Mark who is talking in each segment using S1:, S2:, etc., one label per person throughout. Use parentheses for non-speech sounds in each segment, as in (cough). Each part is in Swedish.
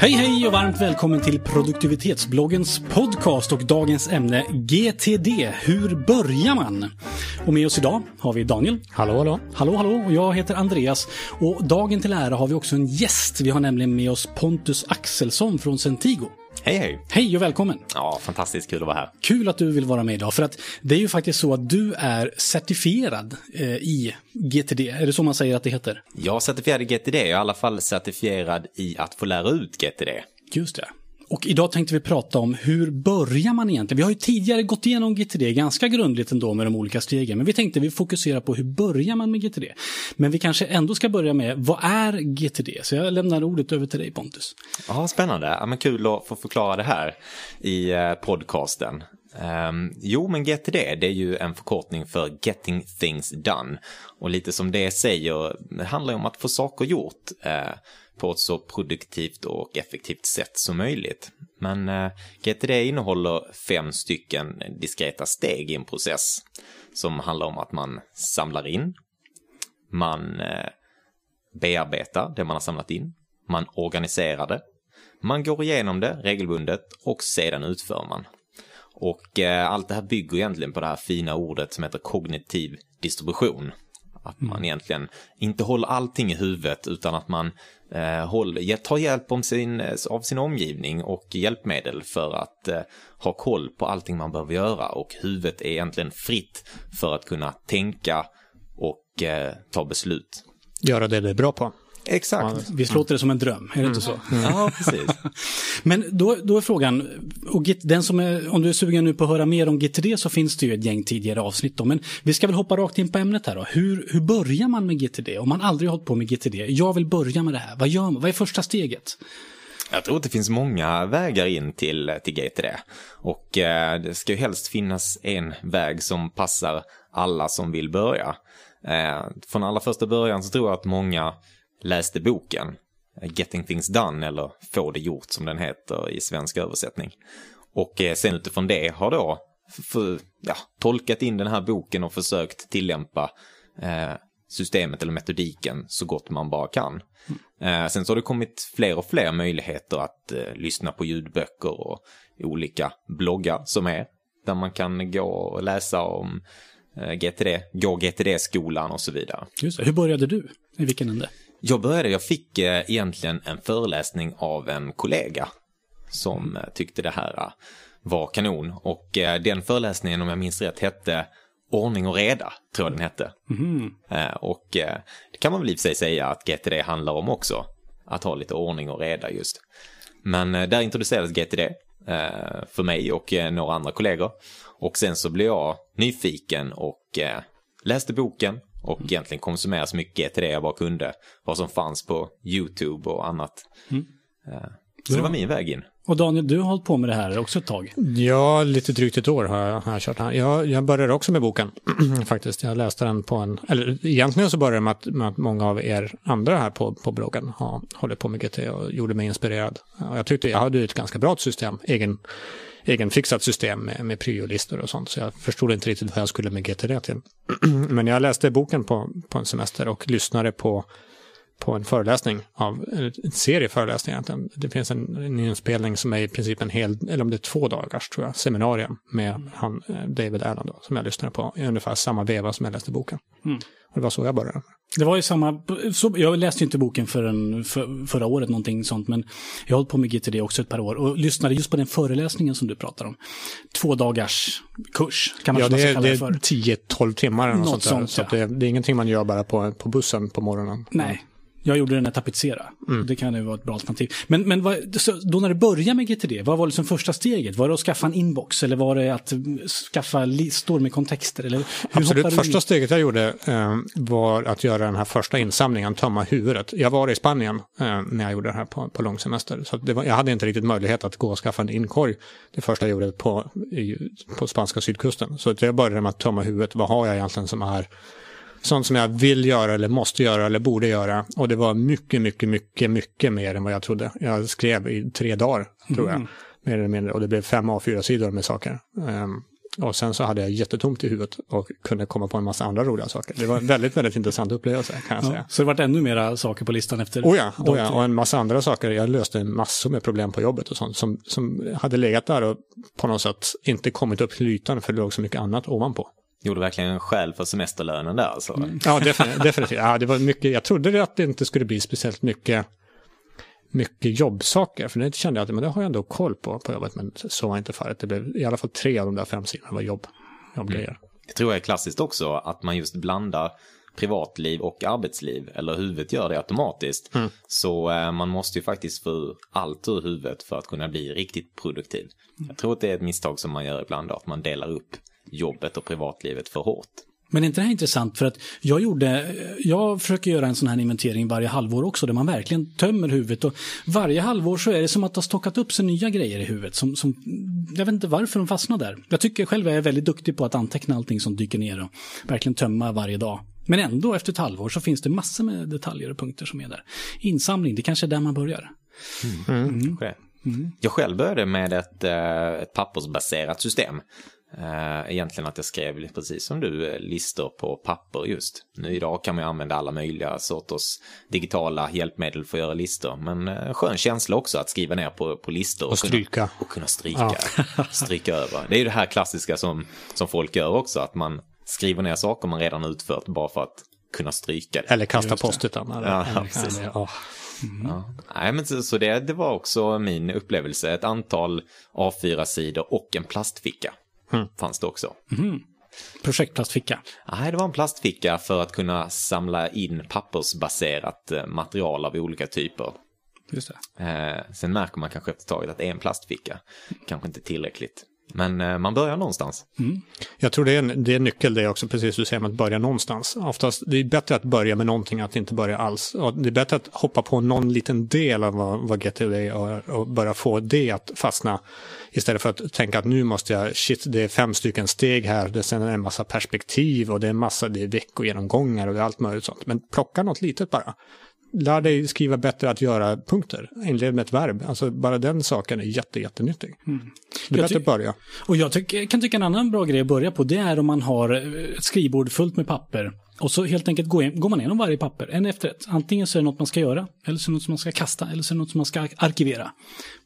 S1: Hej hej och varmt välkommen till produktivitetsbloggens podcast och dagens ämne GTD. Hur börjar man? Och med oss idag har vi Daniel.
S2: Hallå, hallå.
S1: Hallå, hallå. Och jag heter Andreas. Och dagen till ära har vi också en gäst. Vi har nämligen med oss Pontus Axelsson från Centigo.
S3: Hej hej!
S1: Hej och välkommen!
S3: Ja, fantastiskt kul att vara här.
S1: Kul att du vill vara med idag, för att det är ju faktiskt så att du är certifierad eh, i GTD. Är det så man säger att det heter?
S3: Jag certifierad i GTD, jag är i alla fall certifierad i att få lära ut GTD.
S1: Just det. Och idag tänkte vi prata om hur börjar man egentligen? Vi har ju tidigare gått igenom GTD ganska grundligt ändå med de olika stegen, men vi tänkte vi fokuserar på hur börjar man med GTD? Men vi kanske ändå ska börja med, vad är GTD? Så jag lämnar ordet över till dig Pontus.
S3: Ja, spännande. Ja, men kul att få förklara det här i eh, podcasten. Um, jo, men GTD det är ju en förkortning för Getting Things Done. Och lite som det säger, det handlar om att få saker gjort. Uh, på ett så produktivt och effektivt sätt som möjligt. Men eh, GTD innehåller fem stycken diskreta steg i en process som handlar om att man samlar in, man eh, bearbetar det man har samlat in, man organiserar det, man går igenom det regelbundet och sedan utför man. Och eh, allt det här bygger egentligen på det här fina ordet som heter kognitiv distribution. Att man egentligen inte håller allting i huvudet utan att man eh, håller, tar hjälp om sin, eh, av sin omgivning och hjälpmedel för att eh, ha koll på allting man behöver göra och huvudet är egentligen fritt för att kunna tänka och eh, ta beslut.
S2: Göra det det är bra på.
S3: Exakt.
S1: Ja, visst låter det som en dröm, är det inte så?
S3: Mm. Ja, precis. (laughs)
S1: Men då, då är frågan, och den som är, om du är sugen nu på att höra mer om GTD så finns det ju ett gäng tidigare avsnitt då. Men vi ska väl hoppa rakt in på ämnet här då. Hur, hur börjar man med GTD? Om man aldrig har hållit på med GTD, jag vill börja med det här. Vad gör man? Vad är första steget?
S3: Jag tror att det finns många vägar in till, till GTD. Och eh, det ska ju helst finnas en väg som passar alla som vill börja. Eh, från allra första början så tror jag att många läste boken eh, Getting Things Done eller Få det gjort som den heter i svensk översättning. Och eh, sen utifrån det har då för, ja, tolkat in den här boken och försökt tillämpa eh, systemet eller metodiken så gott man bara kan. Mm. Eh, sen så har det kommit fler och fler möjligheter att eh, lyssna på ljudböcker och olika bloggar som är där man kan gå och läsa om eh, GTD, gå GTD-skolan och så vidare.
S1: Just det. Hur började du? I vilken ände?
S3: Jag började, jag fick eh, egentligen en föreläsning av en kollega som eh, tyckte det här eh, var kanon. Och den föreläsningen, om jag minns rätt, hette Ordning och reda, tror jag den hette.
S1: Mm.
S3: och det kan man väl i och för sig säga att GTD handlar om också. Att ha lite ordning och reda just. Men där introducerades GTD för mig och några andra kollegor. Och sen så blev jag nyfiken och läste boken och mm. egentligen konsumera så mycket GTD jag bara kunde. Vad som fanns på YouTube och annat. Mm. Så det var min väg in.
S1: Och Daniel, du har hållit på med det här också ett tag?
S2: Ja, lite drygt ett år har jag, har jag kört här. Jag, jag började också med boken (clears throat) faktiskt. Jag läste den på en, eller egentligen så började det med att, med att många av er andra här på, på bloggen har hållit på med GT och gjorde mig inspirerad. Och jag tyckte jag hade ett ganska bra system, egen, egenfixat system med, med priolistor och sånt. Så jag förstod inte riktigt vad jag skulle med GTD till. (clears throat) Men jag läste boken på, på en semester och lyssnade på på en föreläsning av, en serie föreläsningar Det finns en, en inspelning som är i princip en hel, eller om det är två dagars tror jag, seminarium med han, eh, David Allen då, som jag lyssnade på i ungefär samma veva som jag läste boken. Mm. Och det var så jag började.
S1: Det var ju samma, så, jag läste inte boken förrän för, förra året, någonting sånt, men jag har hållit på med GTD också ett par år och lyssnade just på den föreläsningen som du pratar om. Två dagars kurs, kan man
S2: ja, det,
S1: kalla det,
S2: det för. Ja, det är 10-12 timmar eller något, något sånt. Där, så ja. det, det, är ingenting man gör bara på, på bussen på morgonen.
S1: Nej, jag gjorde den här tapetsera. Mm. Det kan ju vara ett bra alternativ. Men, men vad, då när du började med GTD, vad var liksom första steget? Var det att skaffa en inbox eller var det att skaffa listor med kontexter? Eller
S2: Absolut, första steget jag gjorde eh, var att göra den här första insamlingen, tömma huvudet. Jag var i Spanien eh, när jag gjorde det här på, på långsemester. Så var, jag hade inte riktigt möjlighet att gå och skaffa en inkorg det första jag gjorde på, i, på spanska sydkusten. Så jag började med att tömma huvudet. Vad har jag egentligen som är sånt som jag vill göra eller måste göra eller borde göra. Och det var mycket, mycket, mycket, mycket mer än vad jag trodde. Jag skrev i tre dagar, tror jag. Mm. Mer eller mindre. Och det blev fem A4-sidor med saker. Um, Och sen så hade jag jättetomt i huvudet och kunde komma på en massa andra roliga saker. Det var en väldigt, väldigt intressant upplevelse kan jag
S1: Ja,
S2: säga.
S1: så det varit ännu mera saker på listan efter
S2: Oh ja, oh ja, och en massa andra saker. Jag löste massor med problem på jobbet och sånt som, som hade legat där och på något sätt inte kommit upp till ytan för det låg så mycket annat ovanpå.
S3: Gjorde verkligen skäl för semesterlönen där alltså.
S2: Ja, (laughs) definitivt. Ja, det var mycket, jag trodde att det inte skulle bli speciellt mycket, mycket jobbsaker, för det kände jag att men det har jag ändå koll på på jobbet, men så var inte fallet. Det blev i alla fall tre av de där fem sidorna var jobb, jobbgrejer.
S3: Det tror jag är klassiskt också, att man just blandar privatliv och arbetsliv, eller huvudet gör det automatiskt. Så eh, man måste ju faktiskt få allt ur huvudet för att kunna bli riktigt produktiv. Jag tror att det är ett misstag som man gör ibland, att man delar upp jobbet och privatlivet för hårt.
S1: Men är inte det här intressant? För att jag gjorde, jag försöker göra en sån här inventering varje halvår också, där man verkligen tömmer huvudet. Och varje halvår så är det som att det har stockat upp sig nya grejer i huvudet. Som, som, jag vet inte varför de fastnar där. Jag tycker själv att jag är väldigt duktig på att anteckna allting som dyker ner och verkligen tömma varje dag. Men ändå efter ett halvår så finns det massor med detaljer och punkter som är där. Insamling, det kanske är där man börjar.
S3: Ske. Jag själv började med ett, eh, ett pappersbaserat system. Eh, Egentligen att jag skrev, precis som du, eh, listor på papper just. Nu idag kan man ju använda alla möjliga sorters digitala hjälpmedel för att göra listor. Men eh, skön känsla också att skriva ner på, på listor.
S2: Och stryka.
S3: Kunna, och kunna stryka. (laughs) stryka över. Det är ju det här klassiska som, som folk gör också, att man skriver ner saker man redan utfört bara för att kunna stryka det.
S2: Eller kasta post-itan. eller-
S3: Ja,
S2: eller-
S3: precis.
S2: eller- ja.
S3: Ja. Nej, men så, så det, det var också min upplevelse. Ett antal A4-sidor och en plastficka fanns det också.
S1: Projektplastficka.
S3: Nej, det var en plastficka för att kunna samla in pappersbaserat eh, material av olika typer.
S1: Just det.
S3: Eh, sen märker man kanske efter taget att en plastficka kanske inte är tillräckligt. Men eh, man börjar någonstans. Mm.
S2: Jag tror det är, en, det är en nyckel det också, precis du säger, att börja någonstans. Oftast, det är bättre att börja med någonting än att inte börja alls. Och det är bättre att hoppa på någon liten del av vad, vad GTD är och, och börja få det att fastna. Istället för att tänka att nu måste jag, shit, det är fem stycken steg här, det är en massa perspektiv och det är en massa, det är veckogenomgångar och det är allt möjligt sånt. Men plocka något litet bara. Lär dig skriva bättre att göra punkter. Inled med ett verb. Alltså bara den saken är jätte, jättenyttig. Det är bättre att börja.
S1: Och jag tycker, kan tycka en annan bra grej att börja på, det är om man har eh, ett skrivbord fullt med papper. Och så helt enkelt går, går man igenom varje papper, en efter ett. Antingen så är det något man ska göra, eller så är det något som man ska kasta, eller så är det något som man ska arkivera.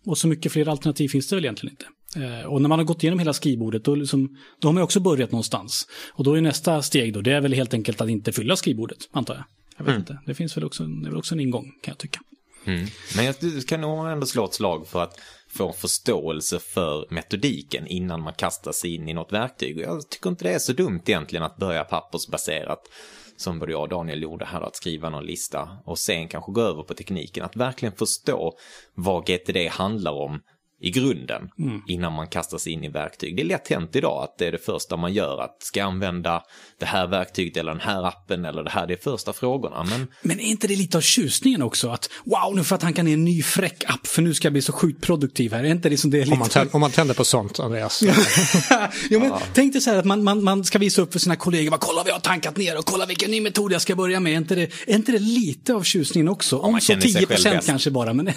S1: Och så mycket fler alternativ finns det väl egentligen inte. Eh, Och när man har gått igenom hela skrivbordet, då, liksom, då har man också börjat någonstans. Och då är nästa steg då, det är väl helt enkelt att inte fylla skrivbordet, antar jag. Jag vet inte, det finns väl också, det är väl också en ingång, kan jag tycka.
S3: Mm. Men jag kan nog ändå slå ett slag för att få förståelse för metodiken innan man kastar sig in i något verktyg. Jag tycker inte det är så dumt egentligen att börja pappersbaserat som både jag och Daniel gjorde här, att skriva någon lista och sen kanske gå över på tekniken. Att verkligen förstå vad GTD handlar om i grunden innan man kastar sig in i verktyg. Det är lätt hänt idag att det är det första man gör, att ska jag använda det här verktyget eller den här appen eller det här, det är första frågorna. Men
S1: Men är inte det lite av tjusningen också? Att wow, nu får jag tanka ner en ny fräck app för nu ska jag bli så sjukt produktiv här. Är inte det som det är lite...
S2: Om man, tänder, om man tänder på sånt, Andreas. (laughs)
S1: jo, men Tänk dig så här att man, man, man ska visa upp för sina kollegor, bara, kolla vad jag har tankat ner och kolla vilken ny metod jag ska börja med. Är inte det, är inte det lite av tjusningen också? Om så
S3: känner sig
S1: 10
S3: själv
S1: procent
S3: bäst.
S1: kanske bara, men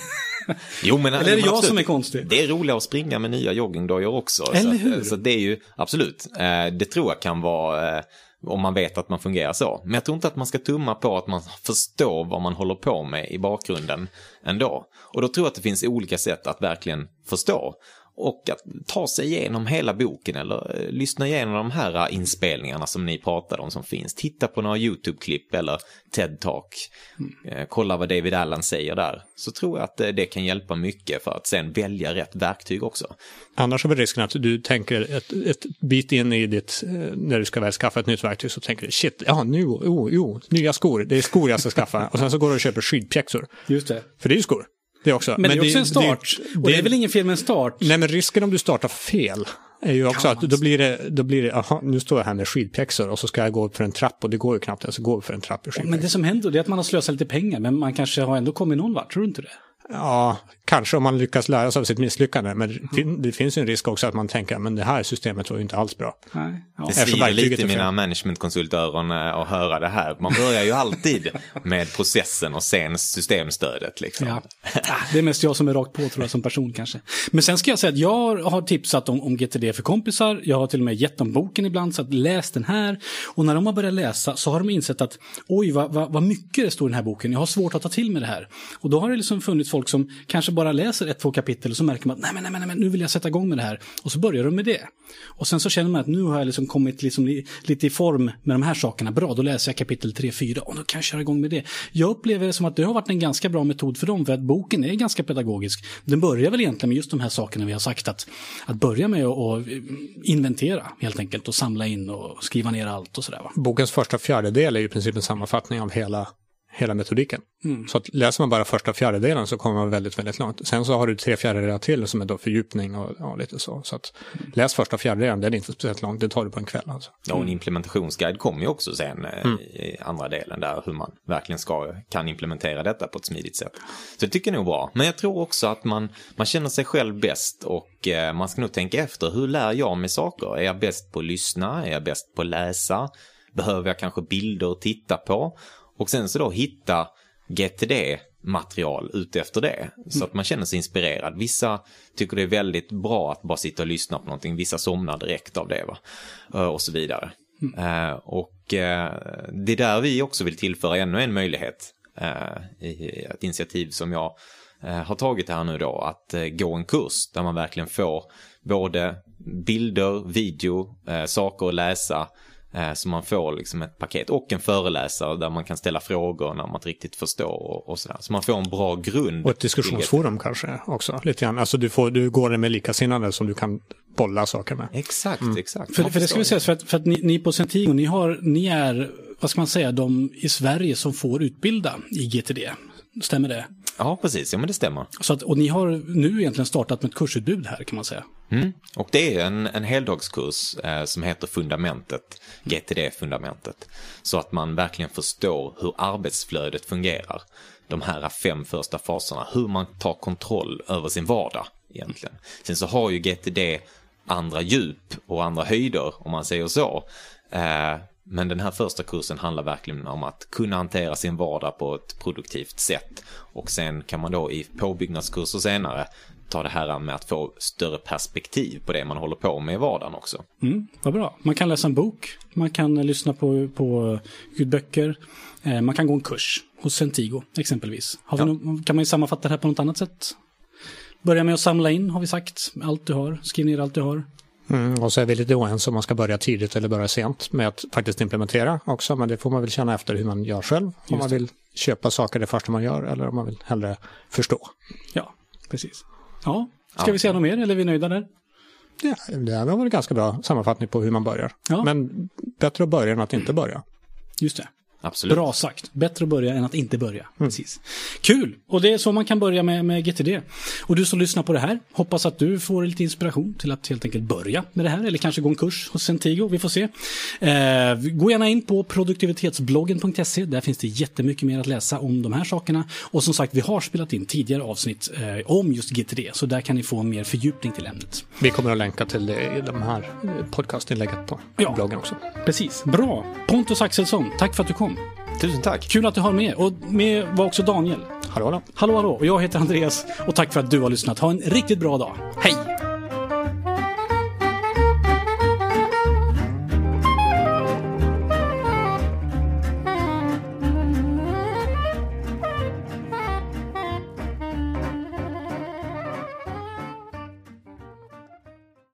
S3: Jo, men,
S1: Eller är det jag
S3: absolut.
S1: som är konstig?
S3: Det är roligare att springa med nya joggingdojor också.
S1: Eller
S3: så,
S1: hur?
S3: så det är ju absolut, eh, det tror jag kan vara eh, om man vet att man fungerar så. Men jag tror inte att man ska tumma på att man förstår vad man håller på med i bakgrunden ändå. Och då tror jag att det finns olika sätt att verkligen förstå. Och att ta sig igenom hela boken eller eh, lyssna igenom de här eh, inspelningarna som ni pratade om som finns. Titta på några YouTube-klipp eller TED-talk. Eh, kolla vad David Allen säger där. Så tror jag att det kan hjälpa mycket för att sen välja rätt verktyg också.
S2: Annars är väl risken att du tänker ett, ett bit in i ditt, när du ska väl skaffa ett nytt verktyg så tänker du shit, ja nu, oh, jo, nya skor, det är skor jag ska skaffa. Och sen så går du och köper skidpjäxor.
S1: just det.
S2: För det är ju skor. Det också.
S1: Men, det är också en start.
S2: det-
S1: och det är
S2: det-
S1: väl ingen fel med en start?
S2: Nej, men risken om du startar fel är ju också att då blir det, då blir det, aha, nu står jag här med skidpjäxor och så ska jag gå upp för en trapp och det går ju knappt ens att gå upp för en trapp i
S1: Men
S2: skidpjäxor.
S1: det som händer är att man har slösat lite pengar, men man kanske har ändå kommit någon vart, tror du inte det?
S2: Ja, kanske om man lyckas lära sig av sitt misslyckande. Men det, det finns ju en risk också att man tänker att det här systemet var ju inte alls bra.
S1: Nej. Ja.
S3: Det svider lite i mina managementkonsultöron eh, att höra det här. Man börjar ju alltid (laughs) med processen och sen systemstödet. Liksom.
S1: Ja. Det är mest jag som är rakt på tror jag som person kanske. Men sen ska jag säga att jag har tipsat om, om GTD för kompisar. Jag har till och med gett dem boken ibland så att läs den här. Och när de har börjat läsa så har de insett att oj vad, vad, vad mycket det står i den här boken. Jag har svårt att ta till mig det här. Och då har det liksom funnits folk som kanske bara läser ett, två kapitel och så märker man att nej men, nej, men, nej, men nu vill jag sätta igång med det här. Och så börjar de med det. Och sen så känner man att nu har jag liksom kommit liksom lite i form med de här sakerna. Bra, då läser jag kapitel 3, 4 och då kan jag köra igång med det. Jag upplever det som att det har varit en ganska bra metod för dem för att boken är ganska pedagogisk. Den börjar väl egentligen med just de här sakerna vi har sagt att, att börja med att eh, inventera helt enkelt och samla in och skriva ner allt och sådär.
S2: Bokens första fjärdedel är ju i princip en sammanfattning av hela, hela metodiken. Så att läser man bara första fjärdedelen så kommer man väldigt, väldigt långt. Sen så har du tre fjärdedelar till som är då fördjupning och ja, lite så. Så att läs första fjärdedelen, den är inte speciellt långt, det tar du på en kväll alltså.
S3: Ja, och en implementationsguide kommer ju också sen eh, i andra delen där hur man verkligen ska, kan implementera detta på ett smidigt sätt. Så det tycker jag nog bra. Men jag tror också att man, man känner sig själv bäst och eh, man ska nog tänka efter, hur lär jag mig saker? Är jag bäst på att lyssna? Är jag bäst på att läsa? Behöver jag kanske bilder att titta på? Och sen så då hitta GTD-material utefter det. Så att man känner sig inspirerad. Vissa tycker det är väldigt bra att bara sitta och lyssna på någonting. Vissa somnar direkt av det. Va? Eh, och så vidare. Eh, och eh, det är där vi också vill tillföra ännu en möjlighet. Eh, I ett initiativ som jag har tagit här nu då. Att gå en kurs där man verkligen får både bilder, video, saker att läsa. Eh, Så man får liksom ett paket och en föreläsare där man kan ställa frågor när man inte riktigt förstår och, och sådär. Så man får en bra grund.
S2: Och ett diskussionsforum kanske också, lite grann. Alltså du, får, du går med likasinnade som du kan bolla saker med.
S3: Exakt, exakt.
S1: För, för det ska vi säga, för att, för att ni, ni på Centigo, ni, har, ni är, vad ska man säga, de i Sverige som får utbilda i GTD. Stämmer det?
S3: Ja, precis. Ja, men det stämmer.
S1: Så att, och ni har nu egentligen startat med ett kursutbud här kan man säga.
S3: Mm. Och det är en, en heldagskurs eh, som heter Fundamentet, GTD-fundamentet. Så att man verkligen förstår hur arbetsflödet fungerar. De här fem första faserna, hur man tar kontroll över sin vardag egentligen. Sen så har ju GTD andra djup och andra höjder om man säger så. Eh, men den här första kursen handlar verkligen om att kunna hantera sin vardag på ett produktivt sätt. Och sen kan man då i påbyggnadskurser senare ta det här med att få större perspektiv på det man håller på med i vardagen också.
S1: Mm, vad bra. Man kan läsa en bok, man kan eh, lyssna på, på ljudböcker, eh, man kan gå en kurs hos Centigo exempelvis. Har vi
S3: Ja.
S1: nå- kan man ju sammanfatta det här på något annat sätt? Börja med att samla in, har vi sagt, allt du har. Skriv ner allt du har.
S2: Mm, och så är vi lite oense om man ska börja tidigt eller börja sent med att faktiskt implementera också. Men det får man väl känna efter hur man gör själv. Om man vill köpa saker det första man gör eller om man vill hellre förstå.
S1: Ja, precis. Ja, ska vi säga något mer eller är vi nöjda där?
S2: Ja, det här var en ganska bra sammanfattning på hur man börjar.
S1: Ja.
S2: Men bättre att börja än att inte börja.
S1: Just det.
S3: Absolut.
S1: Bra sagt. Bättre att börja än att inte börja. Precis. Kul! Och det är så man kan börja med, med GTD. Och du som lyssnar på det här, hoppas att du får lite inspiration till att helt enkelt börja med det här. Eller kanske gå en kurs hos Centigo, vi får se. Eh, gå gärna in på produktivitetsbloggen.se. Där finns det jättemycket mer att läsa om de här sakerna. Och som sagt, vi har spelat in tidigare avsnitt eh, om just GTD. Så där kan ni få mer fördjupning till ämnet.
S2: Vi kommer att länka till det i de här eh, podcastinlägget på
S1: Ja.
S2: bloggen också.
S1: Precis. Bra! Pontus Axelsson, tack för att du kom.
S3: Tusen tack.
S1: Kul att du har med. Och med var också Daniel.
S2: Hallå då.
S1: Hallå hallå, och jag heter Andreas och tack för att du har lyssnat. Ha en riktigt bra dag. Hej!